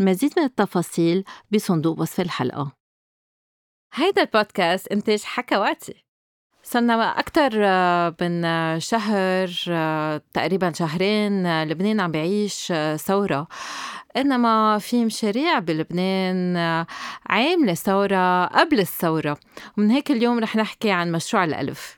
المزيد من التفاصيل بصندوق وصف الحلقة. هيدا البودكاست إنتاج حكواتي. صرنا أكثر من شهر تقريبا شهرين لبنان عم بيعيش ثورة. إنما في مشاريع بلبنان عاملة ثورة قبل الثورة. ومن هيك اليوم رح نحكي عن مشروع الألف.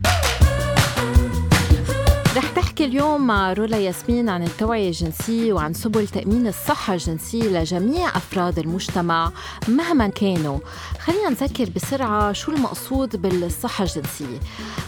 رح تحكي اليوم مع رولا ياسمين عن التوعية الجنسية وعن سبل تأمين الصحة الجنسية لجميع أفراد المجتمع مهما كانوا. خلينا نذكر بسرعة شو المقصود بالصحة الجنسية.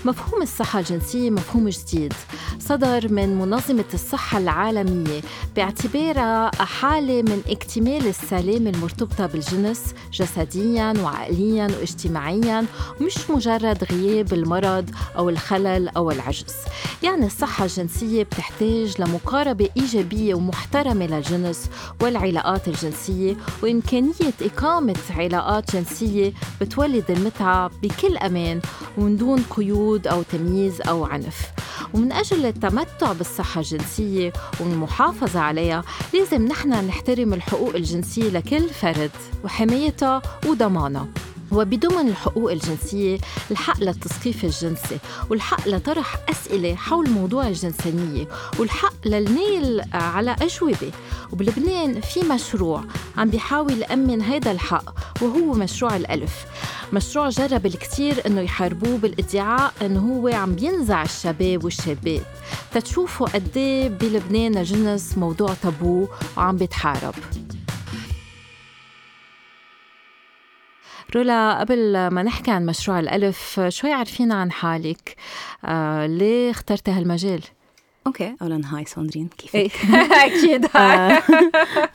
مفهوم الصحة الجنسية مفهوم جديد. صدر من منظمة الصحة العالمية باعتبارها حالة من اكتمال السلامة المرتبطة بالجنس جسديا وعقليا واجتماعيا مش مجرد غياب المرض أو الخلل أو العجز. يعني الصحة الجنسية بتحتاج لمقاربة إيجابية ومحترمة للجنس والعلاقات الجنسية وإمكانية إقامة علاقات جنسية بتولد المتعة بكل أمان ومن دون قيود أو تمييز أو عنف. ومن أجل التمتع بالصحة الجنسية والمحافظة عليها لازم نحن نحترم الحقوق الجنسية لكل فرد وحمايتها وضمانها. وبضمن الحقوق الجنسية الحق للتثقيف الجنسي والحق لطرح أسئلة حول موضوع الجنسانية والحق للنيل على أجوبة. وبلبنان في مشروع عم بيحاول يأمن هذا الحق وهو مشروع الألف. مشروع جرب الكثير إنه يحاربوه بالادعاء إنه هو عم بينزع الشباب والشابات. تتشوفوا قد إيه بلبنان الجنس موضوع تابو وعم بيتحارب. رولا قبل ما نحكي عن مشروع الألف شوي عرفينا عن حالك آه ليه اخترتي هالمجال؟ okay اولا هاي ساندرين كيفك؟ إيه. أكيد آه،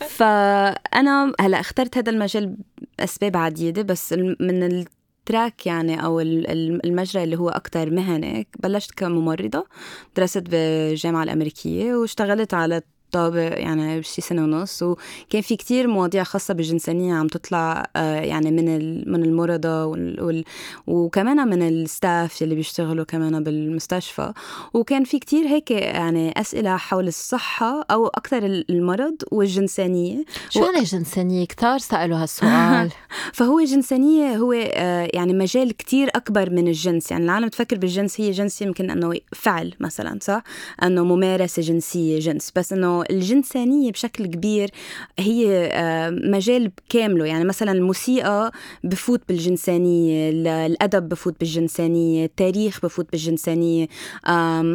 فأنا هلأ اخترت هذا المجال بأسباب عديدة بس من ال track يعني أو المجرى اللي هو أكثر مهني بلشت كممرضة درست بالجامعة الأمريكية واشتغلت على طابق يعني شي سنة ونص. وكان في كتير مواضيع خاصة بالجنسانية عم تطلع آه، يعني من من المرضى وال وكمان من الستاف اللي بيشتغلوا كمان بالمستشفى. وكان في كتير هيك يعني أسئلة حول الصحة أو أكثر المرض والجنسانية. شو يعني الجنسانية؟ كتار سألوا هالسؤال. فهو الجنسانية هو آه، يعني مجال كتير أكبر من الجنس. يعني العالم تفكر بالجنس هي جنس يمكن أنه فعل مثلا صح؟ أنه ممارسة جنسية جنس. بس أنه الجنسانية بشكل كبير هي آه، مجال كامله. يعني مثلا الموسيقى بفوت بالجنسانية الأدب بفوت بالجنسانية التاريخ بفوت بالجنسانية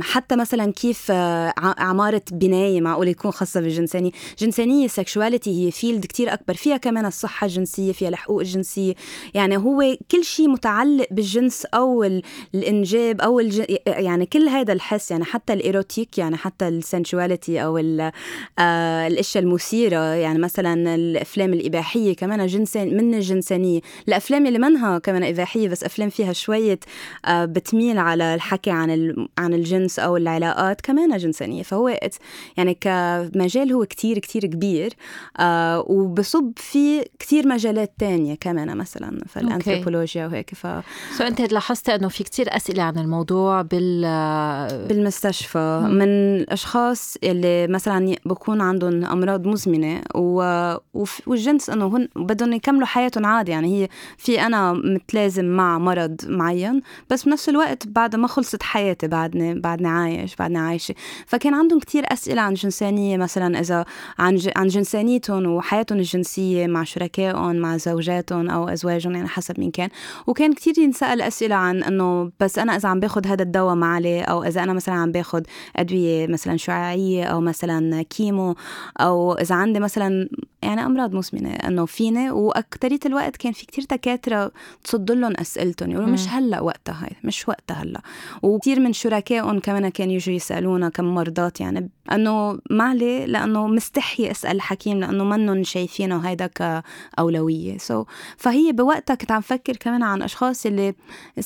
حتى مثلا كيف آه، عمارة بناية معقول يكون خاصة بالجنسانية. جنسانية sexuality هي field كتير أكبر. فيها كمان الصحة الجنسية فيها الحقوق الجنسية. يعني هو كل شيء متعلق بالجنس أو الإنجاب أو الج... يعني كل هذا الحس يعني حتى ال erotic يعني حتى ال sensuality أو آه الاشياء المثيرة يعني مثلا الأفلام الإباحية كمان جنسان من الجنسانية؟ الأفلام اللي منها كمان إباحية بس أفلام فيها شوية آه بتميل على الحكي عن عن الجنس أو العلاقات كمان جنسانية. فهو يعني كمجال هو كتير كتير كبير آه وبصب في كتير مجالات تانية كمان مثلا فالانثروبولوجيا وهيك. ف سو أنت لاحظتي إنه في كتير أسئلة عن الموضوع بال بالمستشفى. من الأشخاص اللي مثلا يعني بكون عندهم أمراض مزمنة و... والجنس إنه هن بدهم يكملوا حياتهم عادي. يعني هي في أنا متلازم مع مرض معين بس بنفس الوقت بعد ما خلصت حياتي بعدني بعدني عايش بعدني عايشة. فكان عندهم كتير أسئلة عن جنسانية مثلا إذا عن ج... عن جنسانيتهم وحياتهم الجنسية مع شركائهم مع زوجاتهم أو أزواجهم يعني حسب مين كان. وكان كتير ينسأل أسئلة عن إنه بس أنا إذا عم باخذ هذا الدواء معلي؟ أو إذا أنا مثلا عم باخذ أدوية مثلا شعاعية أو مثلا كيمو أو إذا عندي مثلا يعني أمراض مزمنه إنه فيني واكثريه الوقت كان في كتير دكاترة تصد لهم أسئلتهم يقولوا مش هلأ وقتها هاي مش وقتها هلأ. وكثير من شركائهم كمان كانوا يجوا يسألونا كم مرضات يعني إنه ما عليه لأنه مستحي أسأل الحكيم لأنه منهم شايفينه هيدا كأولوية. سو so, فهي بوقتها كنت عم فكر كمان عن أشخاص اللي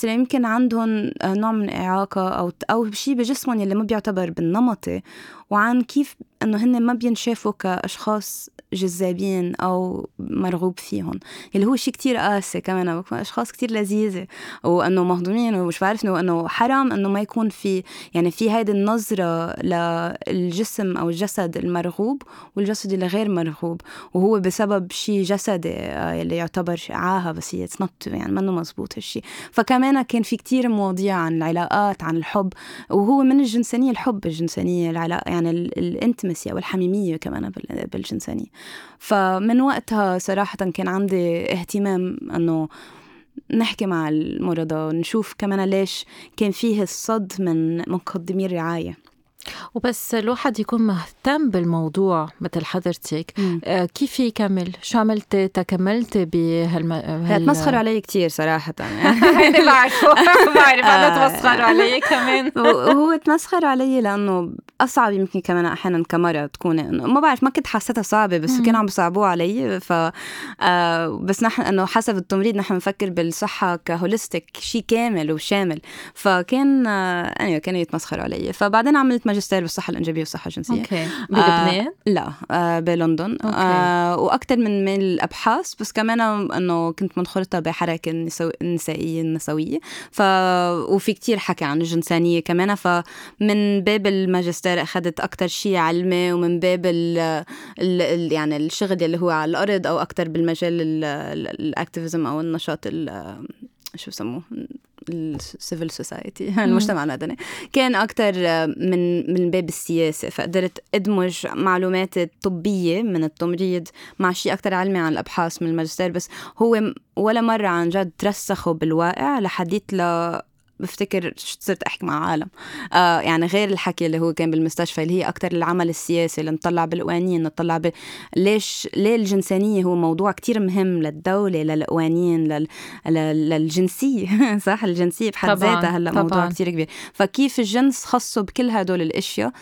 يمكن عندهم نوع من إعاقة أو أو شيء بجسمهم اللي ما بيعتبر بالنمطي وعن كيف إنه هن ما بينشافوا كأشخاص جذابين أو مرغوب فيهم. اللي هو شيء كتير قاسي كمان أشخاص كتير لذيذة وأنه مهضومين ومش بعرف انه حرام إنه ما يكون في يعني في هيدي النظرة للجسم أو الجسد المرغوب والجسد اللي غير مرغوب. وهو بسبب شيء جسدي آه، اللي يعتبر عاهة بس هي يعني منه مزبوط هالشيء فكمان كان في كتير مواضيع عن العلاقات عن الحب وهو من الجنسانية الحب الجنسانية العلاقه يعني الانتمسي أو الحميميه كمان بالجنسانية. فمن وقتها صراحة كان عندي اهتمام أنه نحكي مع المرضى نشوف كمان ليش كان فيه الصد من مقدمي الرعاية. وبس الواحد يكون مهتم بالموضوع مثل حضرتك. آه كيف يكمل؟ شو عملتي تكملتي بهالم. تمسخروا علي كثير صراحة. يعني بعرفه. بعرف أنا تمسخروا علي كمان. وهو تمسخر علي لأنه أصعب يمكن كمان أحيانا كمرة تكون. إنه ما بعرف ما كنت حسيتها صعبة بس كانوا عم بيصعبوها علي. ف آه بس نحن إنه حسب التمريض نحن بنفكر بالصحة كهوليستيك شيء كامل وشامل. فكان آه كانوا يتمسخروا علي. فبعدين عملت ماجستير بالصحة الإنجابية والصحة الجنسية. okay. آه، بلبنان؟ آه لا آه بلندن. okay. آه وأكثر من من الأبحاث بس كمان إنه كنت منخرطة بحركة النسائية النسوية. ف وفي كتير حكي عن الجنسانية كمان. فمن باب الماجستير أخذت أكثر شيء علمي ومن باب ال ال يعني الشغل اللي هو على الأرض أو أكثر بالمجال ال activism أو النشاط شو بسموه؟ ال civil society المجتمع المدني. كان أكثر من من باب السياسة. فقدرت أدمج معلومات طبية من التمريض مع شيء أكثر علمي عن الأبحاث من الماجستير. بس هو ولا مرة عن جد ترسخوا بالواقع لحديت ل بفتكر صرت أحكي مع عالم. آه يعني غير الحكي اللي هو كان بالمستشفى اللي هي أكثر العمل السياسي اللي نطلع بالقوانين نطلع ب... ليش ليه الجنسانية هو موضوع كتير مهم للدولة للقوانين لل... للجنسية. صح؟ الجنسية بحد ذاتها هلا موضوع كتير كبير. فكيف الجنس خصه بكل هدول الأشياء؟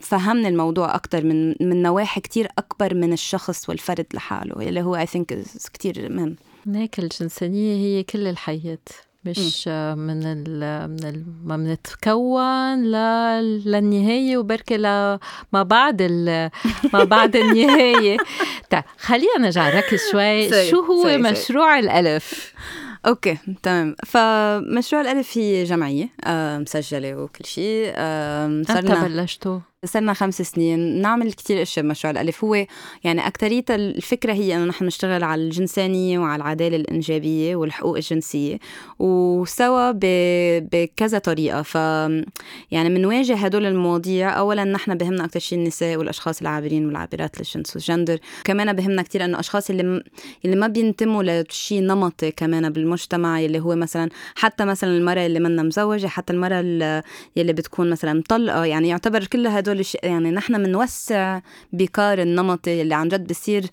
فهمنا الموضوع أكتر من من نواحي كتير أكبر من الشخص والفرد لحاله اللي هو I think كتير مهم. هيك الجنسانية هي كل الحياة. مش من ال من ال ما بنتكون للنهايه وبركي ل ما بعد ما بعد النهاية. طيب خلينا نرجع نركز شوي. شو هو مشروع الألف؟ أوكي تمام. فمشروع الألف هي جمعية آه مسجلة وكل شيء آه صرنا بلشتوا. صرنا خمس سنين نعمل كتير أشياء بمشروع الألف. هو يعني اكثريه الفكرة هي إنه نحن نشتغل على الجنسانية وعلى العدالة الإنجابية والحقوق الجنسية وسوا بكذا طريقة. ف يعني بنواجه هدول المواضيع. اولا نحن بهمنا أكثر شيء النساء والأشخاص العابرين والعابرات للجنس والجندر. كمان بهمنا كتير إنه أشخاص اللي. اللي ما بينتموا لشيء نمطي كمان بالمجتمع اللي هو مثلا حتى مثلا المرأة اللي منا مزوجة حتى المرأة اللي بتكون مثلا مطلقة. يعني يعتبر كل هدول هدول يعني نحن بنوسع بكار النمطي اللي عن جد بصير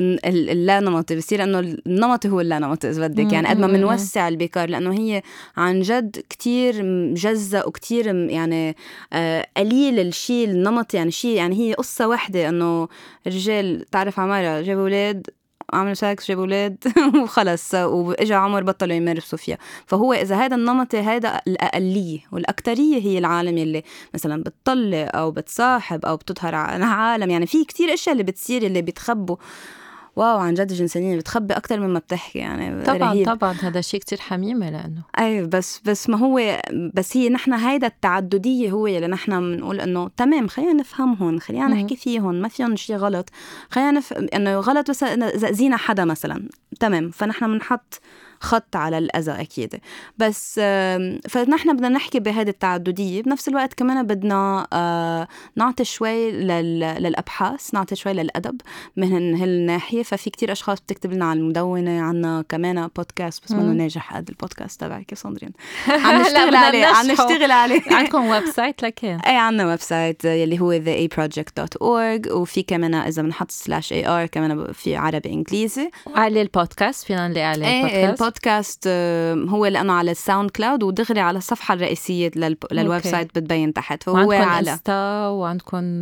اللا نمطي بصير إنه النمطي هو اللا نمطي إذا بدك. يعني قد ما بنوسع البيكار لأنه هي عن جد كتير مجزأ وكتير يعني آه قليل الشيء النمطي يعني شيء يعني هي قصة واحدة إنه رجال تعرف عمارة جابوا أولاد عملوا سكس جابوا أولاد وخلص. وإجا عمر بطلوا يمارسوا فيها فهو إذا هذا النمط هذا الأقلية والاكثريه هي العالم اللي مثلا بتطلق أو بتصاحب أو بتظهر على عالم يعني في كتير أشياء اللي بتصير اللي بتخبوا واو عن جد الجنسانية بتخبي أكتر مما بتحكي يعني طبعا رهيب. طبعا هذا شيء كتير حميمة لأنه أي بس بس ما هو بس هي نحن هيدا التعددية هو اللي نحن بنقول إنه تمام خلينا نفهمهم خلينا نحكي فيهم ما فيهم شيء غلط. خلينا نف... إنه غلط بس إذا أذينا حدا مثلا تمام فنحن بنحط خط على الأذى أكيد. بس فنحن بدنا نحكي بهذه التعددية. بنفس الوقت كمان بدنا آه، نعطي شوي للأبحاث نعطي شوي للأدب من هالناحية ففي كتير أشخاص بتكتب لنا على المدونة عنا كمان بودكاست بس منه ناجح قد البودكاست تبعك يا ساندرين عم نشتغل عليه عم نشتغل عليه. عندكم website لكن؟ إيه عندنا website يلي هو theaproject.org وفي كمان إذا بنحط slash ar كمان في عربي إنجليزي. وعلى البودكاست فينا نلاقي عليه البودكاست البودكاست هو لأنه على ال SoundCloud ودغري على الصفحة الرئيسية لل website بتبين تحت فهو على إنستا وعندكم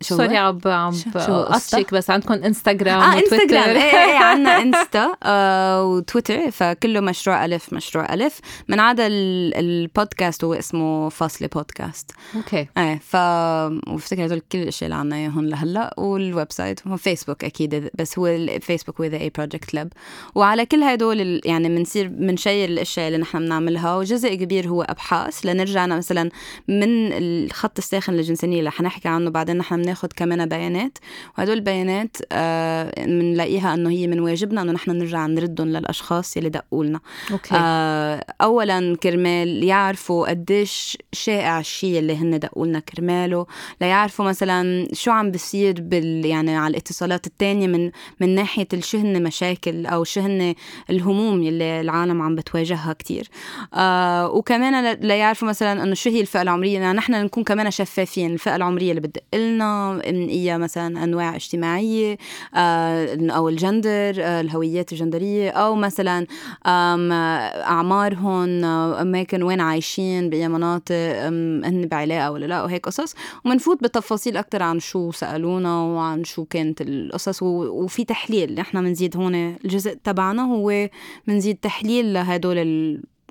شو sorry عم عم قصدك بس عندكم انستغرام آه انستغرام إيه إيه عندنا انستا آه وتويتر فكله مشروع ألف مشروع ألف. من عدا البودكاست هو اسمه فاصله بودكاست okay. إيه ف وبفتكر هدول كل الأشياء اللي عنا إياهم لهلأ. وال website هو فيسبوك أكيد بس هو الفيسبوك هو The A Project Lab وعلى كل هدول يعني بنصير بنشير الأشياء اللي نحن بنعملها. وجزء كبير هو أبحاث. لنرجع مثلا من الخط الساخن للجنسانيه اللي حنحكي عنه بعدين نحن بناخذ كمان بيانات وهدول البيانات بنلاقيها آه إنه هي من واجبنا إنه نحن نرجع نردهم للأشخاص يلي دقوا لنا. آه اولا كرمال يعرفوا قديش شائع الشيء اللي هن دقوا لنا كرماله ليعرفوا مثلا شو عم بصير بال يعني على الاتصالات الثانية من من ناحية شو هن مشاكل أو شو هن الهموم يلي العالم عم بتواجهها كثير آه وكمان ليعرفوا مثلا إنه شو هي الفئة العمرية يعني نحن نكون كمان شفافين الفئة العمرية اللي بتدق لنا هي مثلا أنواع اجتماعية آه، أو الجندر آه، الهويات الجندرية أو مثلا أعمارهم آه، اماكن وين عايشين بأي مناطق هن بعلاقة ولا لا وهيك قصص. ومنفوت بتفاصيل أكثر عن شو سألونا وعن شو كانت القصص. وفي تحليل نحن بنزيد هون الجزء تبعنا هو بنزيد تحليل لهدول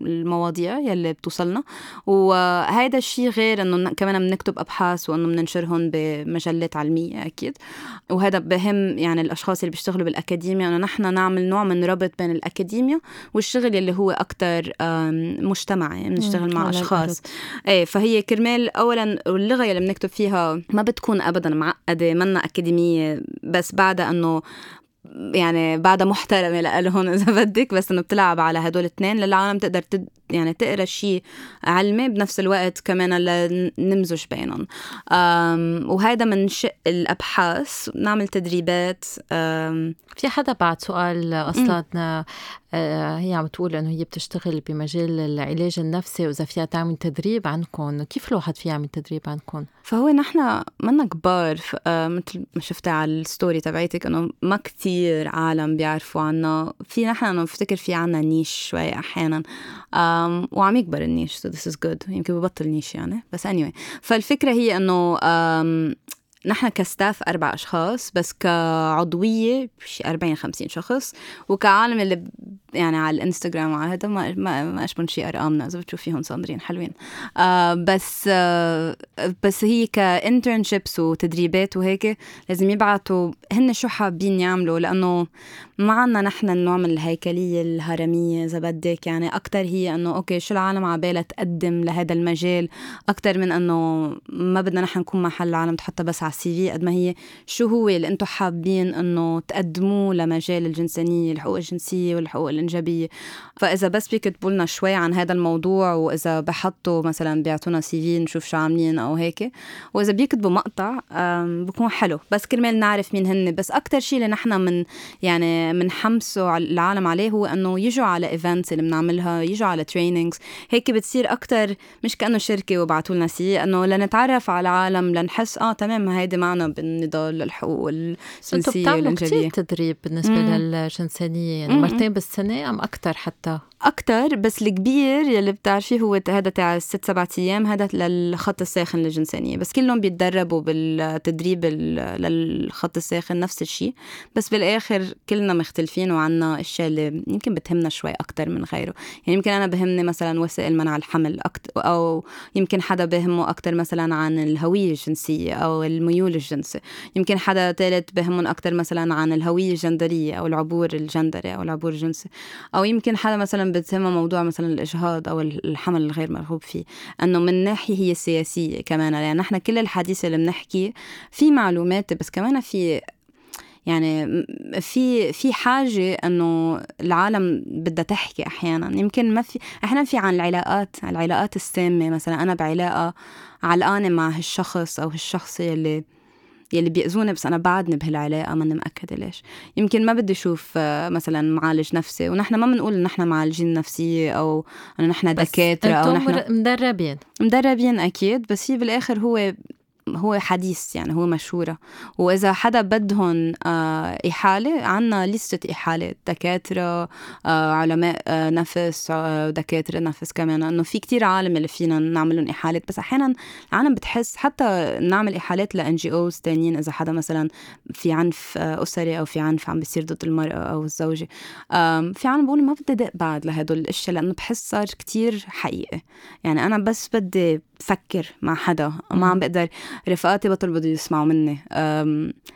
المواضيع يلي بتوصلنا. وهذا الشيء غير إنه كمان بنكتب أبحاث وإنه بننشرهم بمجلات علمية أكيد. وهذا بهم يعني الأشخاص اللي بيشتغلوا بالاكاديميا إنه نحن نعمل نوع من ربط بين الاكاديميا والشغل اللي هو أكثر مجتمعي بنشتغل مع أشخاص. إيه فهي كرمال اولا اللغة اللي بنكتب فيها ما بتكون ابدا معقدة منا أكاديمية بس بعدها إنه يعني بعدها محترمة لهم إذا بدك بس إنه بتلعب على هدول الاثنين للعالم تقدر يعني تقرا شيء علمي بنفس الوقت كمان نمزج بينهم. وهذا من شق الأبحاث نعمل تدريبات في حدا بعد سؤال أصلا آه، هي عم تقول إنه هي بتشتغل بمجال العلاج النفسي وإذا فيها تعمل تدريب عندكم كيف الواحد فيها يعمل تدريب عندكم فهو نحن منا كبار آه، مثل ما شفتها على ال story تبعتك إنه ما كتير عالم بيعرفوا عنا. في نحن انه بفتكر في عنا niche شوي أحيانا. وعم يكبر ال niche so this is good. يمكن ببطل niche يعني بس anyway فالفكرة هي إنه نحن ك staff أربع أشخاص بس كعضوية شي 40 50 شخص وكعالم اللي يعني على الإنستغرام وعلى هذا ما ما, ما اشبن شي ارقامنا إذا بتشوفيهم صايرين حلوين. آه بس آه بس هي ك internships وتدريبات وهيك لازم يبعتوا هن شو حابين يعملوا لأنه ما عنا نحن النوع من الهيكلية الهرمية إذا بدك. يعني أكثر هي إنه okay شو العالم عبالها تقدم لهذا المجال؟ أكثر من إنه ما بدنا نحن نكون محل العالم تحطها بس على ال CV قد ما هي. شو هو اللي أنتم حابين انه تقدموه لمجال الجنسانية الحقوق الجنسية والحقوق الإنجابية؟ فإذا بس بيكتبوا لنا شوي عن هذا الموضوع وإذا بحطوا مثلا بيعطونا CV نشوف شو عاملين أو هيك. وإذا بيكتبوا مقطع بكون حلو. بس كرمال نعرف مين هن. بس أكتر شيء اللي نحن من يعني بنحمسوا العالم عليه هو إنه يجوا على events اللي بنعملها يجوا على trainings هيك بتصير أكتر مش كأنه شركة وبعتوا لنا CV إنه لنتعرف على العالم لنحس آه تمام هيدي معنا بالنضال للحقوق الجنسية والإنجابية. كتير تدريب بالنسبة مم. للجنسانية يعني مرتين بالسنة أم أكتر حتى؟ أكثر بس الكبير يلي بتعرفيه هو هذا تاع الست سبعة أيام هذا للخط الساخن للجنسانية. بس كلهم بيتدربوا بالتدريب للخط الساخن نفس الشيء بس بالآخر كلنا مختلفين وعنا أشياء اللي يمكن بتهمنا شوي أكثر من غيره. يعني يمكن أنا بهمني مثلا وسائل منع الحمل أكتر أو يمكن حدا بهمه أكثر مثلا عن الهوية الجنسية أو الميول الجنسي يمكن حدا ثالث بهمهم أكثر مثلا عن الهوية الجندرية أو العبور الجندري أو العبور الجنسي. أو يمكن حدا مثلا بتسمى موضوع مثلا الإجهاض أو الحمل الغير مرغوب فيه. أنه من ناحية هي السياسية كمان. يعني نحن كل الحديث اللي بنحكي في معلومات بس كمان في يعني في في حاجة إنه العالم بدها تحكي أحيانا. يمكن ما في أحيانا في عن العلاقات العلاقات السامة. مثلا أنا بعلاقة علقانة مع هالشخص أو هالشخصه يلي يلي بيأذوني بس أنا بعدني بهالعلاقة ماني مأكدة ليش. يمكن ما بدي أشوف مثلا معالج نفسي. ونحن ما بنقول إن نحن معالجين نفسية أو إنه نحن دكاترة أو نحن مدربين. مدربين أكيد. بس هي بالآخر هو هو حديث يعني هو مشهورة. وإذا حدا بدهم آه، إحالة عنا لستة إحالات دكاترة آه، علماء آه، نفس دكاترة نفس كمان. إنه في كتير عالم اللي فينا نعملهم إحالات. بس أحيانا العالم بتحس حتى نعمل إحالات لإن جي أوز تانيين. إذا حدا مثلا في عنف أسري أو في عنف عم بيصير ضد المرأة أو الزوجة في عالم بقول ما بدي دق بعد لهدول الأشياء لأنه بحس صار كتير حقيقي. يعني أنا بس بدي فكر مع حدا ما عم بقدر رفقاتي بطل بده يسمعوا مني.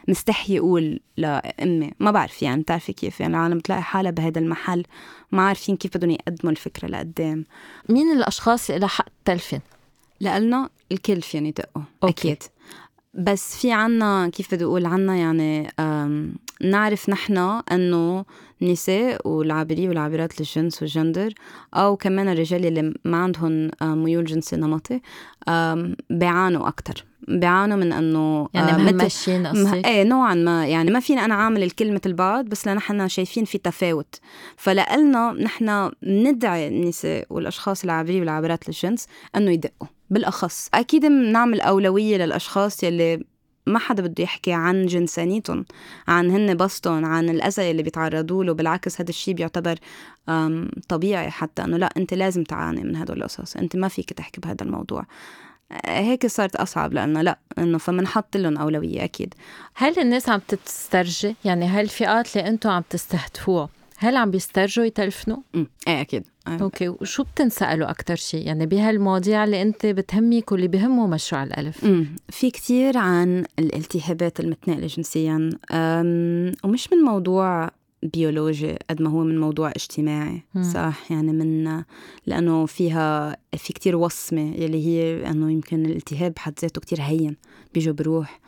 مستحي أقول لأمي ما بعرف يعني بتعرفي كيف يعني العالم بتلاقي حالها بهذا المحل ما عارفين كيف بدهم يقدموا الفكرة لقدام. مين الأشخاص اللي حق تلفن؟ لنا الكل فين يدقوا أكيد. بس في عنا كيف بدي أقول عنا يعني نعرف نحن إنه النساء والعابري والعابرات للجنس والجندر أو كمان الرجال اللي ما عندهم ميول جنسي نمطي بيعانوا أكثر بيعانوا من إنه يعني ماشيين قصدك؟ إيه نوعا ما. يعني ما فينا أنا عامل الكل مثل بعض بس لنحن شايفين في تفاوت. فلقلنا نحن ندعي النساء والأشخاص العابرين والعابرات للجنس إنه يدقوا. بالأخص. أكيد بنعمل أولوية للأشخاص يلي ما حدا بده يحكي عن جنسانيتهم عن هن بسطهم عن الأذى اللي بيتعرضوا له بالعكس هذا الشيء بيعتبر طبيعي حتى أنه لا أنت لازم تعاني من هدول القصص أنت ما فيك تحكي بهذا الموضوع. هيك صارت أصعب لأنه لا إنه فمنحط لهم أولوية أكيد. هل الناس عم تسترجي؟ يعني هل الفئات اللي أنتم عم تستهدفوها هل عم بيسترجوا يتلفنوا؟ إيه أكيد. okay. وشو بتنسألوا أكثر شيء؟ يعني بهالمواضيع اللي أنت بتهمك واللي بهمه مشروع الألف. مم. في كتير عن الالتهابات المتنقلة جنسيا. ومش من موضوع بيولوجي قد ما هو من موضوع اجتماعي. صح؟ يعني من لأنه فيها في كتير وصمة يلي هي إنه يمكن الالتهاب بحد ذاته كتير هين. بيجوا بروح.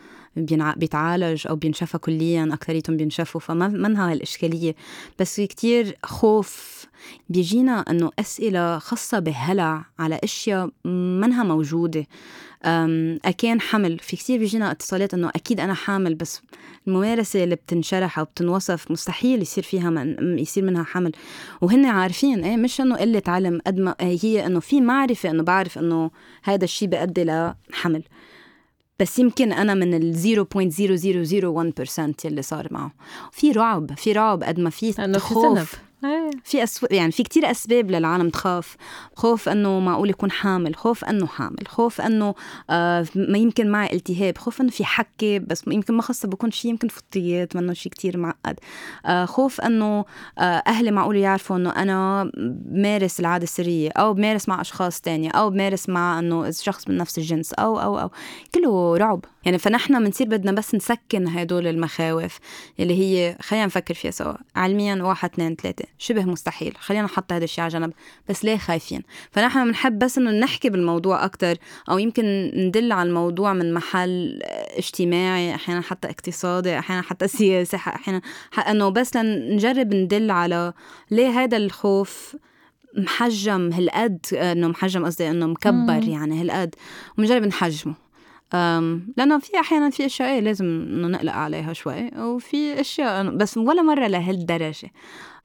بيتعالج أو بينشفى كليا أكثريتهم بينشفوا فما منها هالاشكاليه بس في كتير خوف بيجينا إنه أسئلة خاصة بهلع على أشياء منها موجودة. أكان حمل. في كثير بيجينا اتصالات إنه أكيد أنا حامل بس الممارسة اللي بتنشرح أو بتنوصف مستحيل يصير فيها من يصير منها حمل. وهن عارفين إيه مش إنه قلة علم قد ما هي إنه في معرفة إنه بعرف إنه هذا الشيء بيؤدي لحمل. بس يمكن أنا من ال 0.0001% اللي صار معه في رعب في رعب قد ما في خوف. في أسو... يعني في كتير أسباب للعالم تخاف. خوف إنه معقول يكون حامل خوف إنه حامل خوف إنه آه ما يمكن معي التهاب خوف إنه في حكة بس يمكن ما خاصة بكون شيء يمكن فطريات منه شيء كتير معقد. آه خوف إنه آه أهلي معقول يعرفوا إنه أنا بمارس العادة السرية أو بمارس مع أشخاص تانية أو بمارس مع إنه شخص من نفس الجنس أو أو أو. كله رعب. يعني فنحن بنصير بدنا بس نسكن هدول المخاوف اللي هي خلينا نفكر فيها سوا علميا واحد اثنين ثلاثة. شبه مستحيل. خلينا نحط هذا الشيء على جنب بس ليه خايفين؟ فنحن بنحب بس إنه نحكي بالموضوع أكثر أو يمكن ندل على الموضوع من محل اجتماعي أحيانا حتى اقتصادي أحيانا حتى سياسي أحيانا إنه بس لنجرب ندل على ليه هذا الخوف محجم هالقد إنه محجم قصدي إنه مكبر يعني هالقد وبنجرب نحجمه. لأنه في أحيانا في أشياء إيه لازم إنه نقلق عليها شوي وفي أشياء بس ولا مرة لهالدرجة.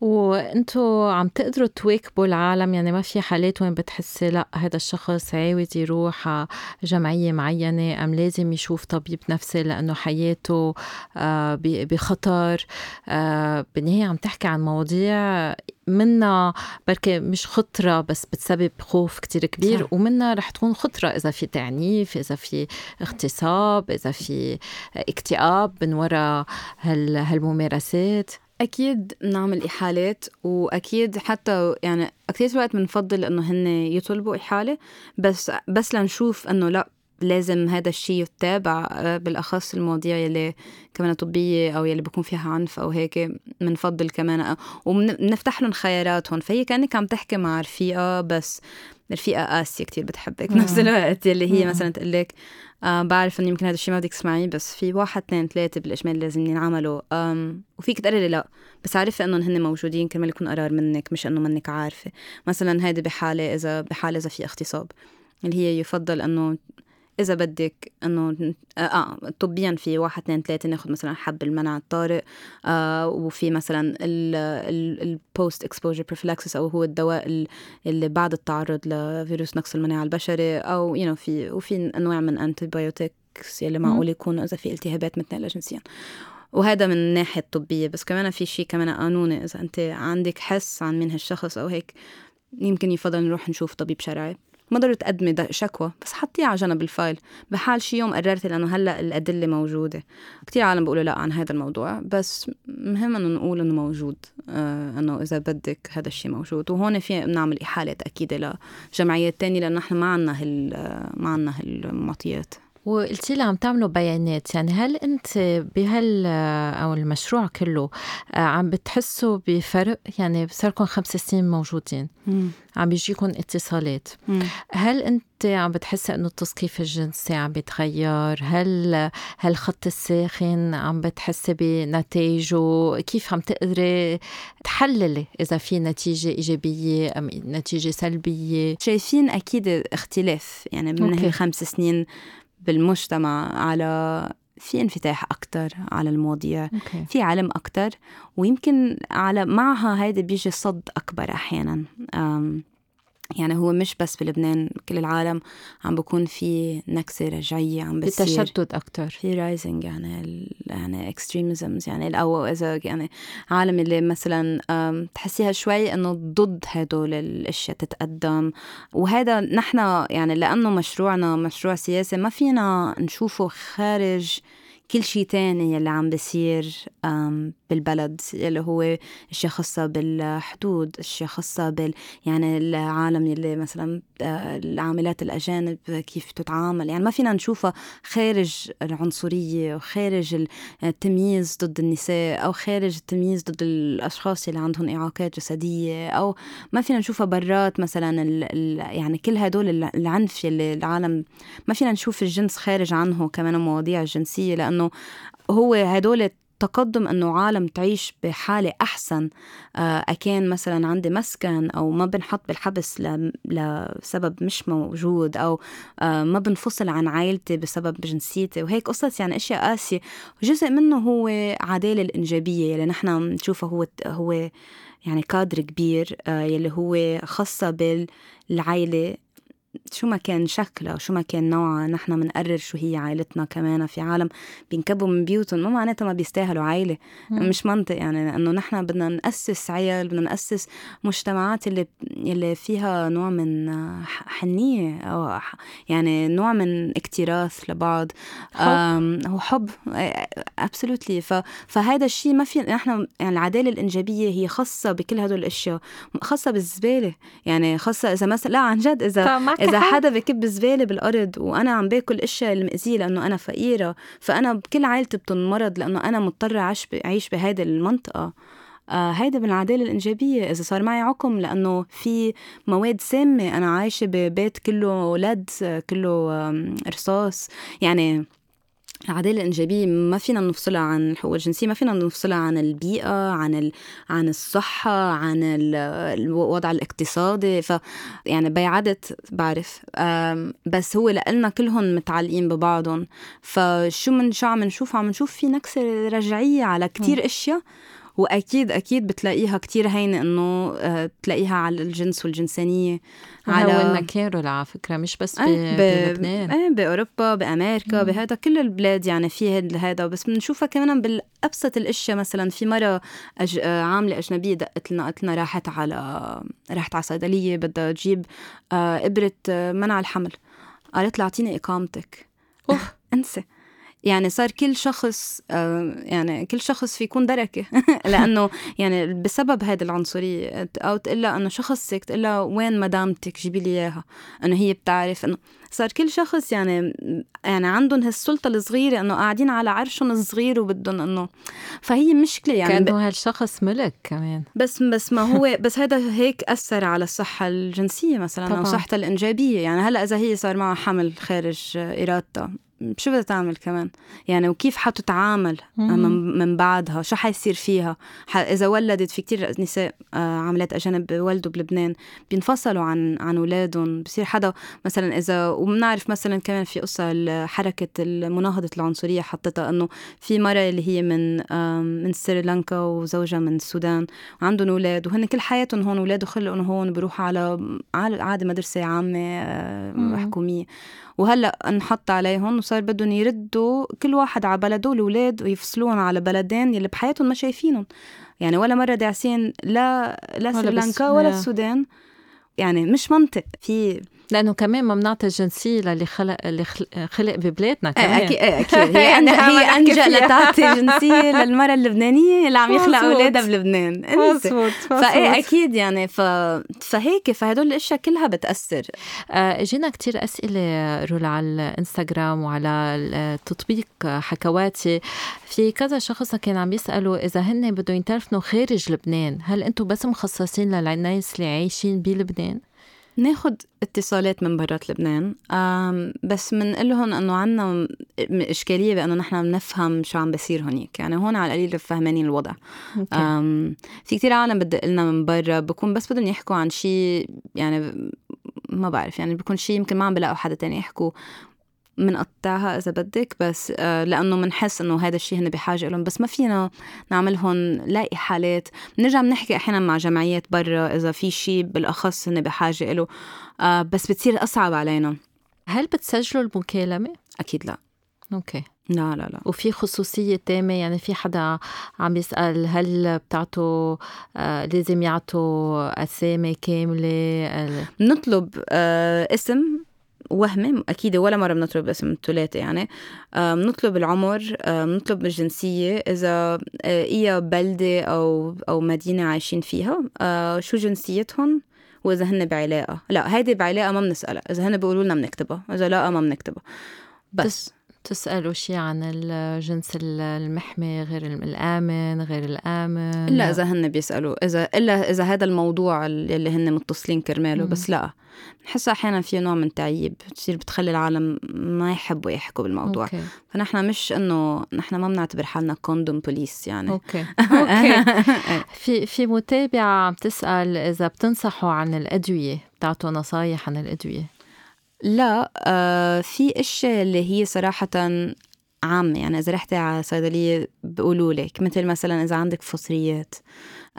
وانتو عم تقدروا تواكبوا العالم؟ يعني ما في حالات وين بتحسي لأ هذا الشخص عاوز يروح على جمعية معينة أم لازم يشوف طبيب نفسي لأنه حياته آه، بخطر. آه، بالنهاية عم تحكي عن مواضيع منا بركة مش خطرة بس بتسبب خوف كتير كبير صح. ومنا رح تكون خطرة إذا في تعنيف إذا في اغتصاب إذا في اكتئاب من وراء هالممارسات أكيد بنعمل إحالات وأكيد حتى يعني كثير وقت بنفضل إنه هن يطلبوا إحالة بس بس لنشوف إنه لأ لازم هذا الشيء يتابع آه، بالأخص المواضيع يلي كمان طبية أو يلي بيكون فيها عنف أو هيك بنفضل كمان وبنفتح لهم خياراتهم. فهي كأنك عم تحكي مع رفيقة بس رفيقة قاسية كتير بتحبك بنفس الوقت يلي هي. مثلا تقول لك آه بعرف انه يمكن هذا الشيء ما بدك تسمعيه بس في واحد اثنين ثلاثة بالإجمال لازم ينعملوا وفيك لي لا بس عارفة إنهم هن موجودين كرمال يكون قرار منك مش إنه منك عارفة. مثلا هيدي بحالة اذا بحالة إذا في اغتصاب اللي هي يفضل إنه إذا بدك إنه آه طبيا في واحد اثنين ثلاثة ناخذ مثلا حب المنع الطارئ آه وفي مثلا ال post-exposure prophylaxis أو هو الدواء ال- اللي بعد التعرض لفيروس نقص المناعة البشري أو you you know في وفي أنواع من antibiotics يلي معقول يكونوا إذا في التهابات متنقلة جنسيا. وهذا من الناحية الطبية. بس كمان في شيء كمان قانوني إذا أنت عندك حس عن مين هالشخص أو هيك يمكن يفضل نروح نشوف طبيب شرعي. ما ضروري تقدمي شكوى بس حطيها على جنب ال file. بحال شي يوم قررتي لأنه هلأ الأدلة موجودة. كتير عالم بيقولوا لا عن هذا الموضوع بس مهم إنه نقول إنه موجود آه إنه إذا بدك هذا الشيء موجود. وهون في نعمل احالات أكيد لجمعيات تانية لأنه نحن ما عنا هال ما عنا هالمعطيات وقلتي لي عم تعملوا بيانات يعني هل انت بهال أو المشروع كله آه، عم بتحسوا بفرق؟ يعني صار لكم خمس سنين موجودين عم بيجيكم اتصالات. هل انت عم بتحسي انه التثقيف الجنسي عم بيتغير؟ هل هل خط الساخن عم بتحسي بنتائجه كيف عم تقدري تحللي إذا في نتيجة إيجابية أم نتيجة سلبية؟ شايفين أكيد اختلاف يعني من. هالخمس سنين بالمجتمع على في انفتاح أكتر على المواضيع أوكي. في علم أكتر ويمكن على معها هيدا بيجي صد أكبر أحيانا. يعني هو مش بس بلبنان كل العالم عم بكون في نكسة رجعية عم بتصير. بتشدد أكثر في rising يعني ال- يعني extremisms يعني أو إذا يعني عالم اللي مثلا تحسيها شوي إنه ضد هدول الأشياء تتقدم. وهذا نحن يعني لأنه مشروعنا مشروع سياسي ما فينا نشوفه خارج كل شيء تاني يلي عم بيصير أم، بالبلد يلي هو اشياء خاصة بالحدود اشياء خاصة بال يعني العالم يلي مثلا آه، العاملات الأجانب كيف تتعامل. يعني ما فينا نشوفها خارج العنصرية وخارج ال- التمييز ضد النساء أو خارج التمييز ضد الأشخاص اللي عندهم إعاقات جسدية أو ما فينا نشوفها برات مثلا ال ال يعني كل هدول ال- العنف اللي العالم ما فينا نشوف الجنس خارج عنه كمان المواضيع الجنسية لأنه هو هدول تقدم أنه عالم تعيش بحالة أحسن آه، أكان مثلا عندي مسكن أو ما بنحط بالحبس لسبب مش موجود أو آه، ما بنفصل عن عائلتي بسبب جنسيتي. وهيك قصص يعني أشياء قاسية. جزء منه هو عدالة الإنجابية يلي نحن بنشوفه هو هو يعني كادر كبير آه، يلي هو خاصة بالعائلة شو ما كان شكلها شو ما كان نوعها نحن بنقرر شو هي عائلتنا كمان في عالم بينكبوا من بيوتهم. ما معناتها ما بيستاهلوا عائلة. مم. مش منطق يعني لأنه نحن بدنا نأسس عيال بدنا نأسس مجتمعات اللي اللي فيها نوع من ح- حنية أو ح- يعني نوع من اكتراث لبعض. حب. هو حب. ابسولوتلي فهذا الشيء ما في نحن يعني العدالة الإنجابية هي خاصة بكل هدول الأشياء خاصة بالزبالة. يعني خاصة إذا مثلا لا عن جد معك إذا. حدا بكب زبالة بالأرض وأنا عم باكل إشياء المأذية لأنه أنا فقيرة فأنا كل عائلتي بتنمرض لأنه أنا مضطرة أعيش أعيش بهيدي المنطقة. آه هيدا من العدالة الإنجابية. إذا صار معي عقم لأنه في مواد سامة أنا عايشة ببيت كله لد كله رصاص. يعني العدالة الإنجابية ما فينا نفصلها عن الحقوق الجنسية ما فينا نفصلها عن البيئة عن ال... عن الصحة عن ال... الوضع الاقتصادي. ف يعني بيعدت بعرف. بس هو لإلنا كلهم متعلقين ببعضهم. فشو من شو عم نشوف؟ عم نشوف في نكسة رجعية على كتير أشياء وأكيد أكيد بتلاقيها كتير هينة إنه آه، تلاقيها على الجنس والجنسانية على كانوا على فكرة مش بس ب- ب- بلبنان. إيه بأوروبا بأمريكا بهذا كل البلاد يعني في هذا. بس بنشوفها كمان بالأبسط الأشياء مثلا في مرة أج... آه، عاملة أجنبية دقت لنا قالت لنا راحت على راحت على صيدليه بدها تجيب آه، إبرة منع الحمل. قالت لها أعطيني إقامتك. أوف. أنسى. يعني صار كل شخص آه، يعني كل شخص في يكون دركة. لأنه يعني بسبب هذه العنصرية أو تقول إنه شخصك تقول وين مدامتك جيبي لي إياها. إنه هي بتعرف إنه صار كل شخص يعني يعني عندهم هالسلطة الصغيرة إنه قاعدين على عرشهم الصغير وبدهم إنه فهي مشكلة يعني كأنه هالشخص ملك كمان. بس بس ما هو بس هذا هيك أثر على الصحة الجنسية مثلا طبعا. أو صحتها الإنجابية. يعني هلأ إذا هي صار معها حمل خارج إرادتها. شو بدها تعمل كمان؟ يعني وكيف حتتعامل من, من بعدها؟ شو حيصير فيها؟ إذا ولدت في كتير نساء آه، عملات أجانب بولدوا بلبنان بينفصلوا عن عن أولادهم. بصير حدا مثلا اذا وبنعرف مثلا كمان في قصة حركة مناهضة العنصرية حطتها إنه في مرة اللي هي من من سريلانكا وزوجها من السودان وعندهم أولاد وهن كل حياتهم هون أولاد خلقهم هون بيروحوا على عادي مدرسة عامة آه، حكومية. وهلا انحط عليهم وصار بدهم يردوا كل واحد على بلده الأولاد ويفصلوهم على بلدين يلي بحياتهم ما شايفينهم. يعني ولا مرة داعسين لا لا سريلانكا ولا السودان. يعني مش منطق. في لأنه كمان ما بنعطي الجنسيه للي خلق اللي خلق ببلادنا كمان. أكيد أكيد. هي هي أنجا لتعطي جنسية للمرأة اللبنانية اللي عم يخلق أولادها بلبنان. مظبوط فإيه أكيد يعني. ف... فهيك فهدول الأشياء كلها بتأثر. آه، إجينا كتير أسئلة رولا على الإنستغرام وعلى التطبيق حكواتي. في كذا شخص كان عم يسألوا إذا هن بدهم ينترفنوا خارج لبنان هل أنتم بس مخصصين للناس اللي عايشين بلبنان؟ ناخد اتصالات من برات لبنان. بس بنقول لهم إنه عنا إشكالية بأنه نحن بنفهم شو عم بيصير هونيك. يعني هون على القليل فهمانين الوضع. في كتير عالم بدق لنا من برا بكون بس بدهم يحكوا عن شيء يعني ما بعرف يعني بيكون شيء يمكن ما عم بلاقوا حدا تاني يحكوا. منقطعها إذا بدك بس آه، لأنه بنحس إنه هذا الشيء هن بحاجة لهم بس ما فينا نعملهم لاقي حالات. بنرجع بنحكي إحيانا مع جمعيات برا إذا في شيء بالأخص هن بحاجة له آه، بس بتصير أصعب علينا. هل بتسجلوا المكالمة؟ أكيد لا. أوكي. لا لا لا. وفي خصوصية تامة؟ يعني في حدا عم يسأل هل بتعطوا آه لازم يعطوا أسامي كاملة؟ نطلب آه اسم وهمي أكيد ولا مرة بنطلب اسم الثلاثه يعني. بنطلب العمر بنطلب الجنسية إذا اي بلدة أو أو مدينة عايشين فيها. شو جنسيتهم؟ وإذا هن بعلاقة. لا هيدي بعلاقة ما بنسألها. إذا هن بيقولوا لنا بنكتبها إذا لا ما بنكتبها. بس تسألوا شيء عن الجنس المحمي غير الآمن غير الآمن؟ إلا إذا هن بيسألوا. إذا إلا إذا هذا الموضوع اللي هن متصلين كرماله بس لا. بنحس أحيانا في نوع من التعيب بتصير بتخلي العالم ما يحبوا يحكوا بالموضوع. أوكي. فنحن مش إنه نحن ما بنعتبر حالنا condom police يعني. أوكي. أوكي. في في متابعة بتسأل إذا بتنصحوا عن الأدوية بتعطوا نصايح عن الأدوية. لا آه في أشياء اللي هي صراحة عامة يعني إذا رحتي على صيدلية بيقولوا لك مثل مثلا إذا عندك فطريات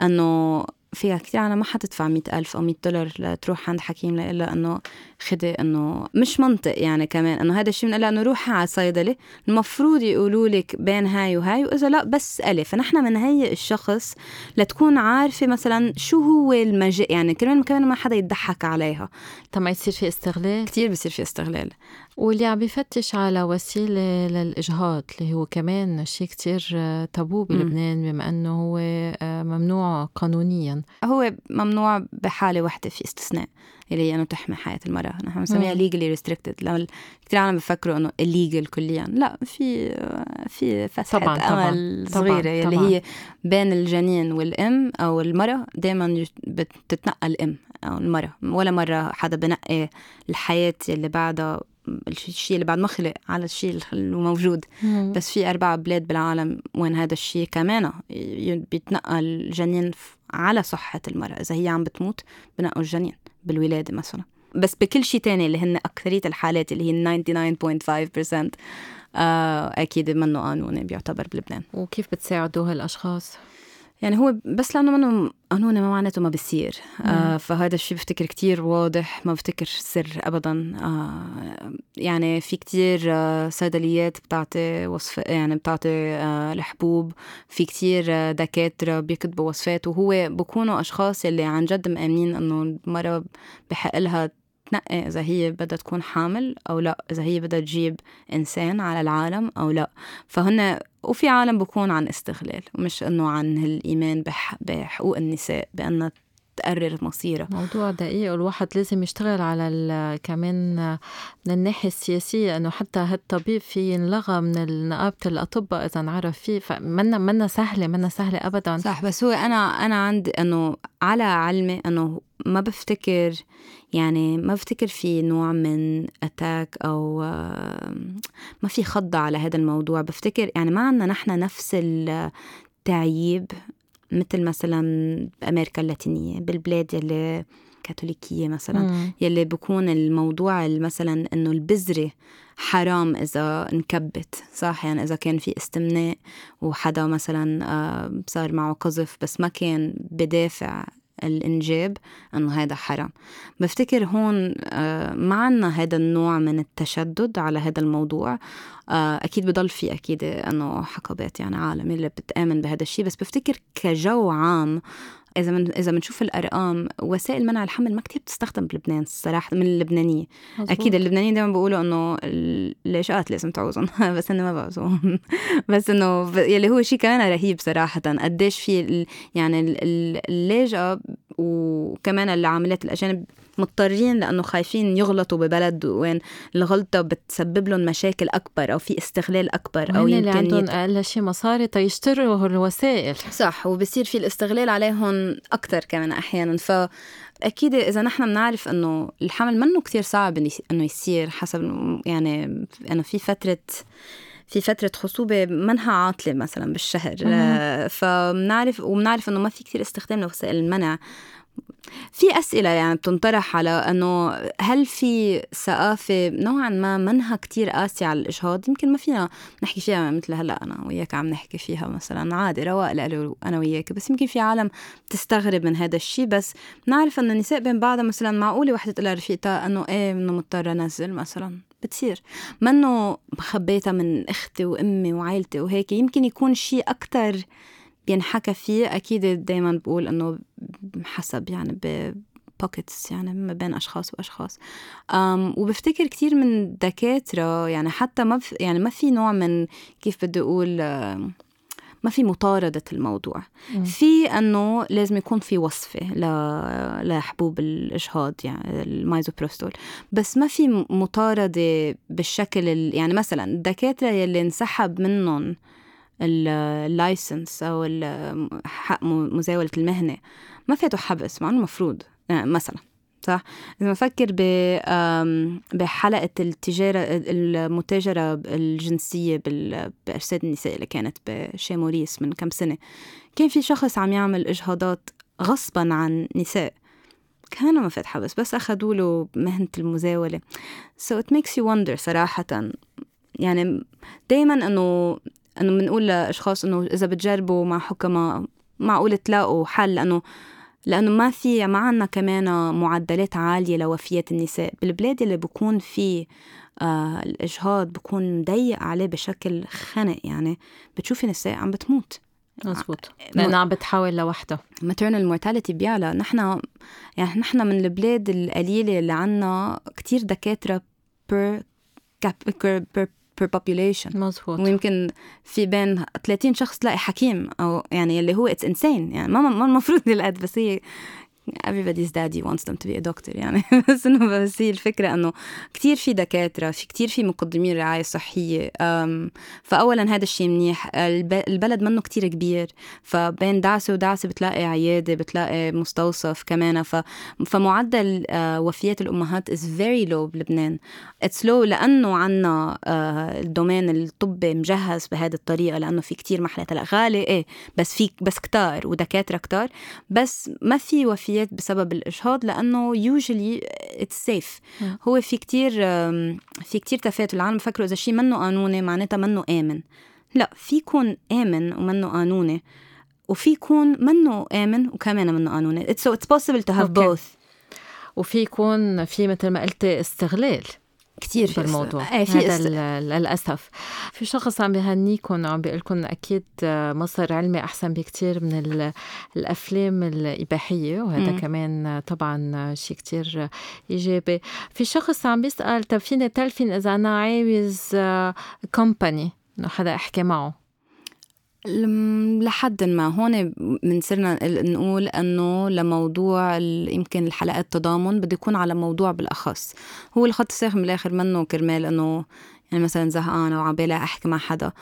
إنه فيها كثير عالم ما حتدفع مئة ألف أو مئة دولار لتروح عند حكيم إلا إنه خدي إنه مش منطق يعني كمان إنه هذا الشيء بنقول إنه روحي على صيدلة المفروض يقولوا لك بين هاي وهاي وإذا لا بس ألف. فنحن بنهيئ الشخص لتكون عارفة مثلا شو هو المجال يعني كمان كمان ما حدا يضحك عليها. ما يصير في استغلال؟ كثير بصير في استغلال. واللي عم بفتش على وسيلة للإجهاض اللي هو كمان شيء كتير تابو بلبنان بما أنه هو آه، ممنوع قانونيا. هو ممنوع بحالة واحدة في استثناء اللي هي إنه تحمي حياة المرأة. نحن بنسميها legally restricted لما كثير عالم بفكروا إنه ال illegal كليا. لا في في فتحة طبعا أمل طبعا صغيرة طبعا اللي طبعا. هي بين الجنين والأم أو المرأة دائما بتتنقل الأم أو المرأة. ولا مرة حدا بنقي الحياة اللي بعدها الشيء اللي بعد ما خلق على الشيء الموجود مم. بس في أربع بلاد بالعالم وين هذا الشيء كمان بيتنقل الجنين على صحة المرأة إذا هي عم بتموت بنقوا الجنين بالولادة مثلا بس بكل شيء تاني اللي هن أكثرية الحالات اللي هي 99.5% آه أكيد منه قانوني بيعتبر بلبنان وكيف بتساعدوا هالأشخاص؟ يعني هو بس لأنه منه قانوني ما معناته ما بصير. آه فهذا الشيء بفتكر كتير واضح ما بفتكر سر ابدا. آه يعني في كتير آه صيدليات بتعطي وصف يعني بتعطي آه الحبوب. في كتير آه دكاترة بيكتبوا وصفات وهو بكونوا أشخاص اللي عن جد مآمنين إنه المرأة بحق لها تنقي إذا هي بدها تكون حامل أو لا إذا هي بدها تجيب إنسان على العالم أو لا. فهن وفي عالم بكون عن استغلال مش إنه عن الإيمان بح بحقوق النساء بأنها تقرر مصيرها موضوع دقيق والواحد لازم يشتغل على كمان من الناحية السياسية إنه حتى هالطبيب في ينلغى من نقابة الأطباء إذا انعرف فيه. فمنا منا سهلة منا سهلة أبدا. صح بس هو أنا أنا عندي إنه على علمي إنه ما بفتكر يعني ما بفتكر في نوع من اتاك أو ما في خضة على هذا الموضوع. بفتكر يعني ما عندنا نحن نفس التعييب مثل مثلا بأمريكا اللاتينية بالبلاد يلي كاثوليكية مثلا مم. يلي بكون الموضوع مثلا إنه البذرة حرام إذا انكبت صح يعني إذا كان في استمناء وحدا مثلا آه، صار معه قذف بس ما كان بدافع الإنجاب أنه هذا حرام. بفتكر هون آه، ما عنا هذا النوع من التشدد على هذا الموضوع. آه، أكيد بضل في أكيد أنه حقبات يعني عالم اللي بتآمن بهذا الشيء بس بفتكر كجو عام إذا من إذا بنشوف الأرقام وسائل منع الحمل ما كتير بتستخدم بلبنان الصراحه من اللبنانية مزبوط. أكيد اللبنانيين دائما بيقولوا إنه الليشات لازم تعوزهم بس إنه ما بعوزهم بس إنه يلي هو شيء كمان رهيب صراحة قديش في يعني اللاجئه وكمان العاملات الأجانب مضطرين لأنه خايفين يغلطوا ببلد وين الغلطة بتسبب لهم مشاكل أكبر أو في استغلال أكبر أو يمكن اللي عندهم أقل شيء مصاري؟ تيشتروا الوسائل. صح وبصير في الاستغلال عليهم أكثر كمان أحيانا. ف أكيد إذا نحن بنعرف إنه الحمل منه كثير صعب إنه يصير حسب يعني انه في فترة في فترة خصوبة منها عاطلة مثلا بالشهر. فبنعرف وبنعرف إنه ما في كثير استخدام لوسائل المنع. في أسئلة يعني بتنطرح على أنه هل في ثقافة نوعا ما منها كتير قاسية على الإجهاض يمكن ما فينا نحكي فيها مثل هلأ أنا وياك عم نحكي فيها مثلا عادي رواق لألو أنا وياك بس يمكن في عالم بتستغرب من هذا الشيء. بس نعرف أنه النساء بين بعضها مثلا معقولة وحدة تقول لرفيقتها أنه إيه إنه مضطرة أنزل مثلا. بتصير. منه خبيتها من أختي وامي وعائلتي وهيك يمكن يكون شيء أكثر بينحكى فيه. أكيد دائما بقول إنه حسب يعني بوكيتس يعني ما بين أشخاص وأشخاص. أم وبفتكر كثير من دكاترة يعني حتى ما يعني ما في نوع من كيف بدي أقول ما في مطاردة الموضوع. م. في أنه لازم يكون في وصفة لحبوب الإجهاض يعني المايزوبروستول. بس ما في مطاردة بالشكل يعني مثلا الدكاترة يلي انسحب منهم ال license أو حق مزاولة المهنة ما فاتوا حبس مع إنه المفروض يعني مثلا. صح؟ إذا بفكر بحلقة التجارة المتاجرة الجنسية بأجساد النساء اللي كانت بشي موريس من كم سنة كان في شخص عم يعمل إجهاضات غصبا عن نساء. كان ما حبس بس أخذوا له مهنة المزاولة. So it makes you wonder صراحة. يعني دايما إنه إنه بنقول لأشخاص إنه إذا بتجربوا مع حكماء معقول تلاقوا حل لأنه لأنه ما في ما عنا كمان معدلات عالية لوفيات النساء. بالبلاد اللي بكون في آه الإجهاض بكون ضيق عليه بشكل خنق يعني بتشوفي نساء عم بتموت. مزبوط. آه، لانها عم بتحاول لوحدها maternal mortality بيعلى. نحن يعني نحن من البلاد القليلة اللي عنا كتير دكاترة per, per per population. مزبوط ويمكن في بين 30 شخص تلاقي حكيم أو يعني اللي هو اتس انسين يعني ما المفروض نلقد بس هي everybody's daddy wants them to be a doctor يعني. بس إنه بس هي الفكرة إنه كثير في دكاترة في كثير في مقدمين رعاية صحية فاولا هذا الشيء منيح. البلد منه كثير كبير. فبين دعسة ودعسة بتلاقي عيادة بتلاقي مستوصف كمان. فمعدل آه، وفيات الأمهات is very low بلبنان. It's low لأنه عنا آه، ال domaine الطبي مجهز بهذه الطريقة لأنه في كثير محلات. هلا غالي إيه بس في بس كتار ودكاترة كتار. بس ما في وفيات الوفيات بسبب الإجهاض لأنه usually it's safe هو في كتير في كتير تفات العالم. بفكروا إذا شيء منه قانوني معناتها منه آمن. لا في يكون آمن ومنه قانوني وفي يكون منه آمن وكمان منه قانوني. So it's possible to have okay. both. وفي يكون في مثل ما قلتي استغلال. كتير في الموضوع إيه في هذا للأسف. في شخص عم بهنيكم وعم بيقول لكم أكيد مصر علمي أحسن بكتير من الأفلام الإباحية وهذا م. كمان طبعا شيء كتير إيجابي. في شخص عم بيسأل طب فيني تلفين إذا أنا عاوز كومباني انه حدا أحكي معه. لحد ما. هون بنصيرنا نقول إنه لموضوع يمكن الحلقات التضامن بده يكون على موضوع بالأخص. هو الخط الساخن بالاخر منه كرمال إنه يعني مثلا زهقانة وعبالي أحكي مع حدا.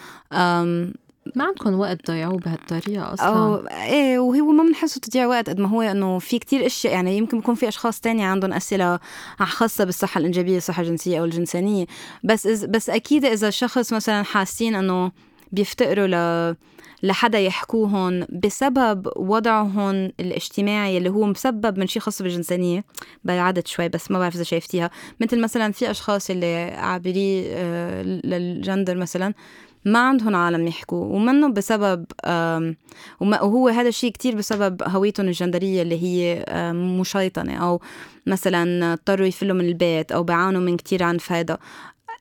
ما عندكم وقت تضيعوه بهالطريقة أصلا؟ أو إيه وهو ما بنحسه تضييع وقت قد ما هو إنه في كتير أشياء يعني يمكن يكون في أشخاص تانية عندهم أسئلة خاصة بالصحة الإنجابية الصحة الجنسية أو الجنسانية. بس إز بس أكيد إذا الشخص مثلا حاسين إنه بيفتقروا ل لحدا يحكوهن بسبب وضعهم الاجتماعي اللي هو مسبب من شيء خاص بالجنسانية. بعدت شوي بس ما بعرف إذا شايفتيها. مثل مثلا في أشخاص اللي عابري آه، للجندر مثلا ما عندهم عالم يحكوا ومنه بسبب وهو هذا الشيء كتير بسبب هويتهم الجندرية اللي هي مشيطنة أو مثلا اضطروا يفلوا من البيت أو بيعانوا من كتير عنف هذا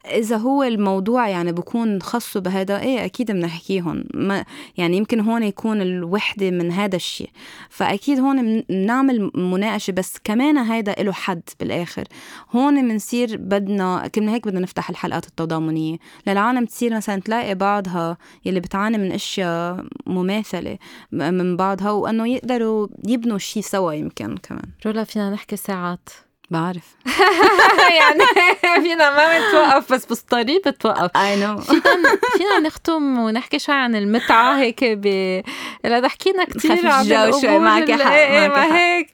إذا هو الموضوع يعني بكون خاصه بهذا إيه أكيد بنحكيهم. ما يعني يمكن هون يكون الوحدة من هذا الشيء. فأكيد هون بنعمل مناقشة بس كمان هذا له حد بالآخر. هون بنصير بدنا كنا هيك بدنا نفتح الحلقات التضامنية. للعالم تصير مثلا تلاقي بعضها يلي بتعاني من أشياء مماثلة من بعضها وأنه يقدروا يبنوا شيء سوا يمكن كمان. رولا فينا نحكي ساعات. بعرف يعني فينا ما بتوقف بس بالطريق بتوقف اي نو فينا نختم ونحكي شوي عن المتعة هيك ب لا حكينا كثير عن الجو شوي معك حق ما هيك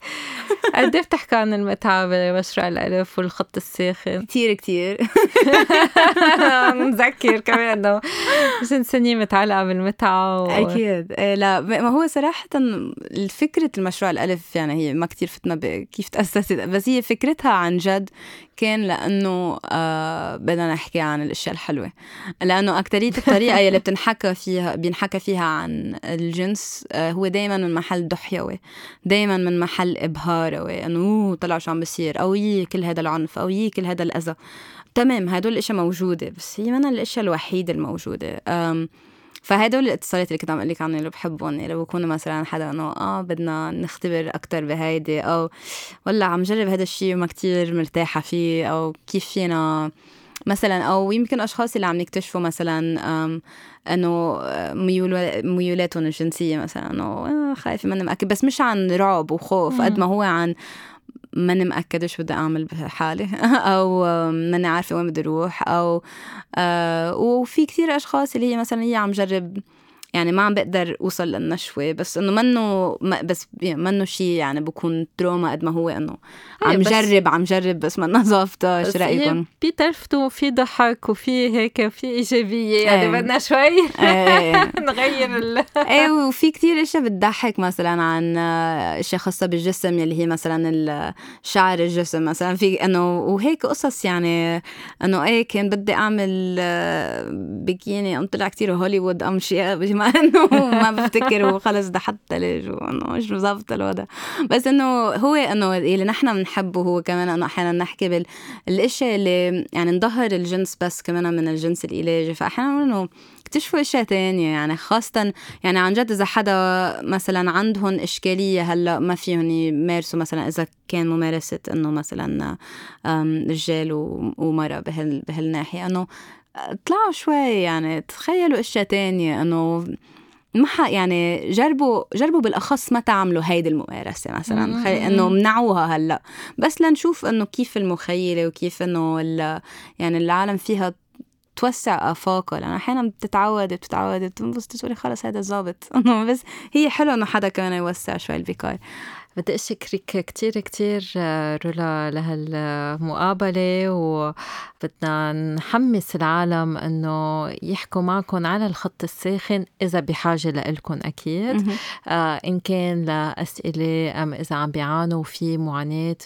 قد إيه بتحكي عن المتعة بمشروع الألف والخط الساخن؟ كثير كثير نذكر كمان إنه مش إنسانية متعلقة بالمتعة و... أكيد. إيه لا ما هو صراحة فكرة المشروع الألف يعني هي ما كثير فتنا كيف تأسست بس هي فكرتها عن جد كان لأنه آه بدنا نحكي عن الأشياء الحلوة. لأنه أكترية الطريقة يلي بتنحكى فيها بينحكى فيها عن الجنس آه هو دايما من محل ضحيوي دايما من محل إبهاروي إنه طلع شو عم بصير؟ أو يي كل هذا العنف أو يي كل هذا الأذى. تمام هدول الأشياء موجودة بس هي من الأشياء الوحيدة الموجودة. فهدول الاتصالات اللي كنت عم أقول لك عنهم اللي بحبهم اللي بكونوا مثلا حدا إنه آه بدنا نختبر أكثر بهيدي أو ولا عم جرب هذا الشيء وما كتير مرتاحة فيه أو كيف فينا مثلا أو يمكن أشخاص اللي عم يكتشفوا مثلا إنه ميولاتهم الجنسية مثلا إنه آه، خايفة ماني مأكد بس مش عن رعب وخوف قد ما هو عن ماني مأكدة شو بدي أعمل بحالي. أو ماني عارفة وين بدي أروح. أو آه وفي كثير أشخاص اللي هي مثلا هي عم جرب يعني ما عم بقدر أوصل للنشوة بس إنه منه بس منه شيء يعني بكون تروما قد ما هو إنه إيه، عم جرب عم جرب بس ما ظابطه إيش رايكم؟ في ترفته وفي ضحك وفي هيك في إيجابية يعني إيه. بدنا شوي إيه. نغير ال إيه وفي كثير أشياء بتضحك مثلا عن أشياء خاصة بالجسم يلي هي مثلا شعر الجسم مثلا في انه وهيك قصص يعني إنه إيه كان بدي أعمل بكيني ام طلع كثير هوليوود أم شيء مع إنه ما بفتكر هو خلص ده حتى ليش وإنه مش مظبط الوضع. بس إنه هو إنه اللي نحن بنحبه هو كمان إنه أحيانا نحكي بالاشياء اللي يعني نظهر الجنس بس كمان من الجنس العلاجي فأحيانا إنه اكتشفوا إشياء تانية. يعني خاصة يعني عن جد إذا حدا مثلا عندهم إشكالية هلأ ما فيهم يمارسوا مثلا إذا كان ممارسة إنه مثلا رجال ومرأة بهال بهالناحية. إنه طلعوا شوي يعني تخيلوا إشياء تانية إنه ما يعني جربوا جربوا بالأخص ما تعملوا هيدي الممارسة مثلا. إنه منعوها هلأ. بس لنشوف إنه كيف المخيلة وكيف إنه يعني العالم فيها توسع افاقها لأنه أحيانا بتتعود بتتعود بتنبسط تقولي خلص هذا ظابط بس هي حلوة إنه حدا كمان يوسع شوي البكار. بدي أشكرك كتير كتير رولا لهالمقابلة وبدنا نحمس العالم إنه يحكوا معكم على الخط الساخن إذا بحاجة لإلكم أكيد. آه إن كان لأسئلة أم إذا عم بيعانوا في معاناة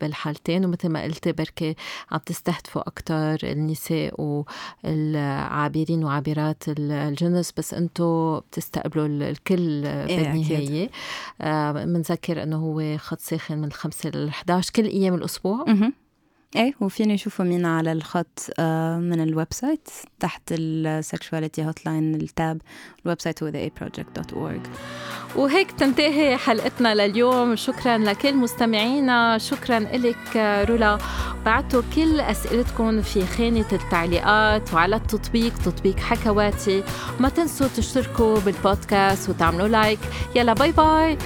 بالحالتين ومثل ما قلتي بركي عم تستهدفوا أكتر النساء والعابرين وعابرات الجنس بس أنتم بتستقبلوا الكل إيه، بالنهاية. آه بنذكر انه هو خط ساخن من 5 ل 11 كل أيام الأسبوع. إيه وفيني يشوفوا مين على الخط آه، من ال website تحت ال sexuality hotline ال tab ال website هو theaproject.org وهيك تنتهي حلقتنا لليوم. شكرا لكل مستمعينا. شكرا لك رولا. بعتوا كل أسئلتكم في خانة التعليقات وعلى التطبيق تطبيق حكواتي. ما تنسوا تشتركوا بالبودكاست وتعملوا لايك. يلا bye bye.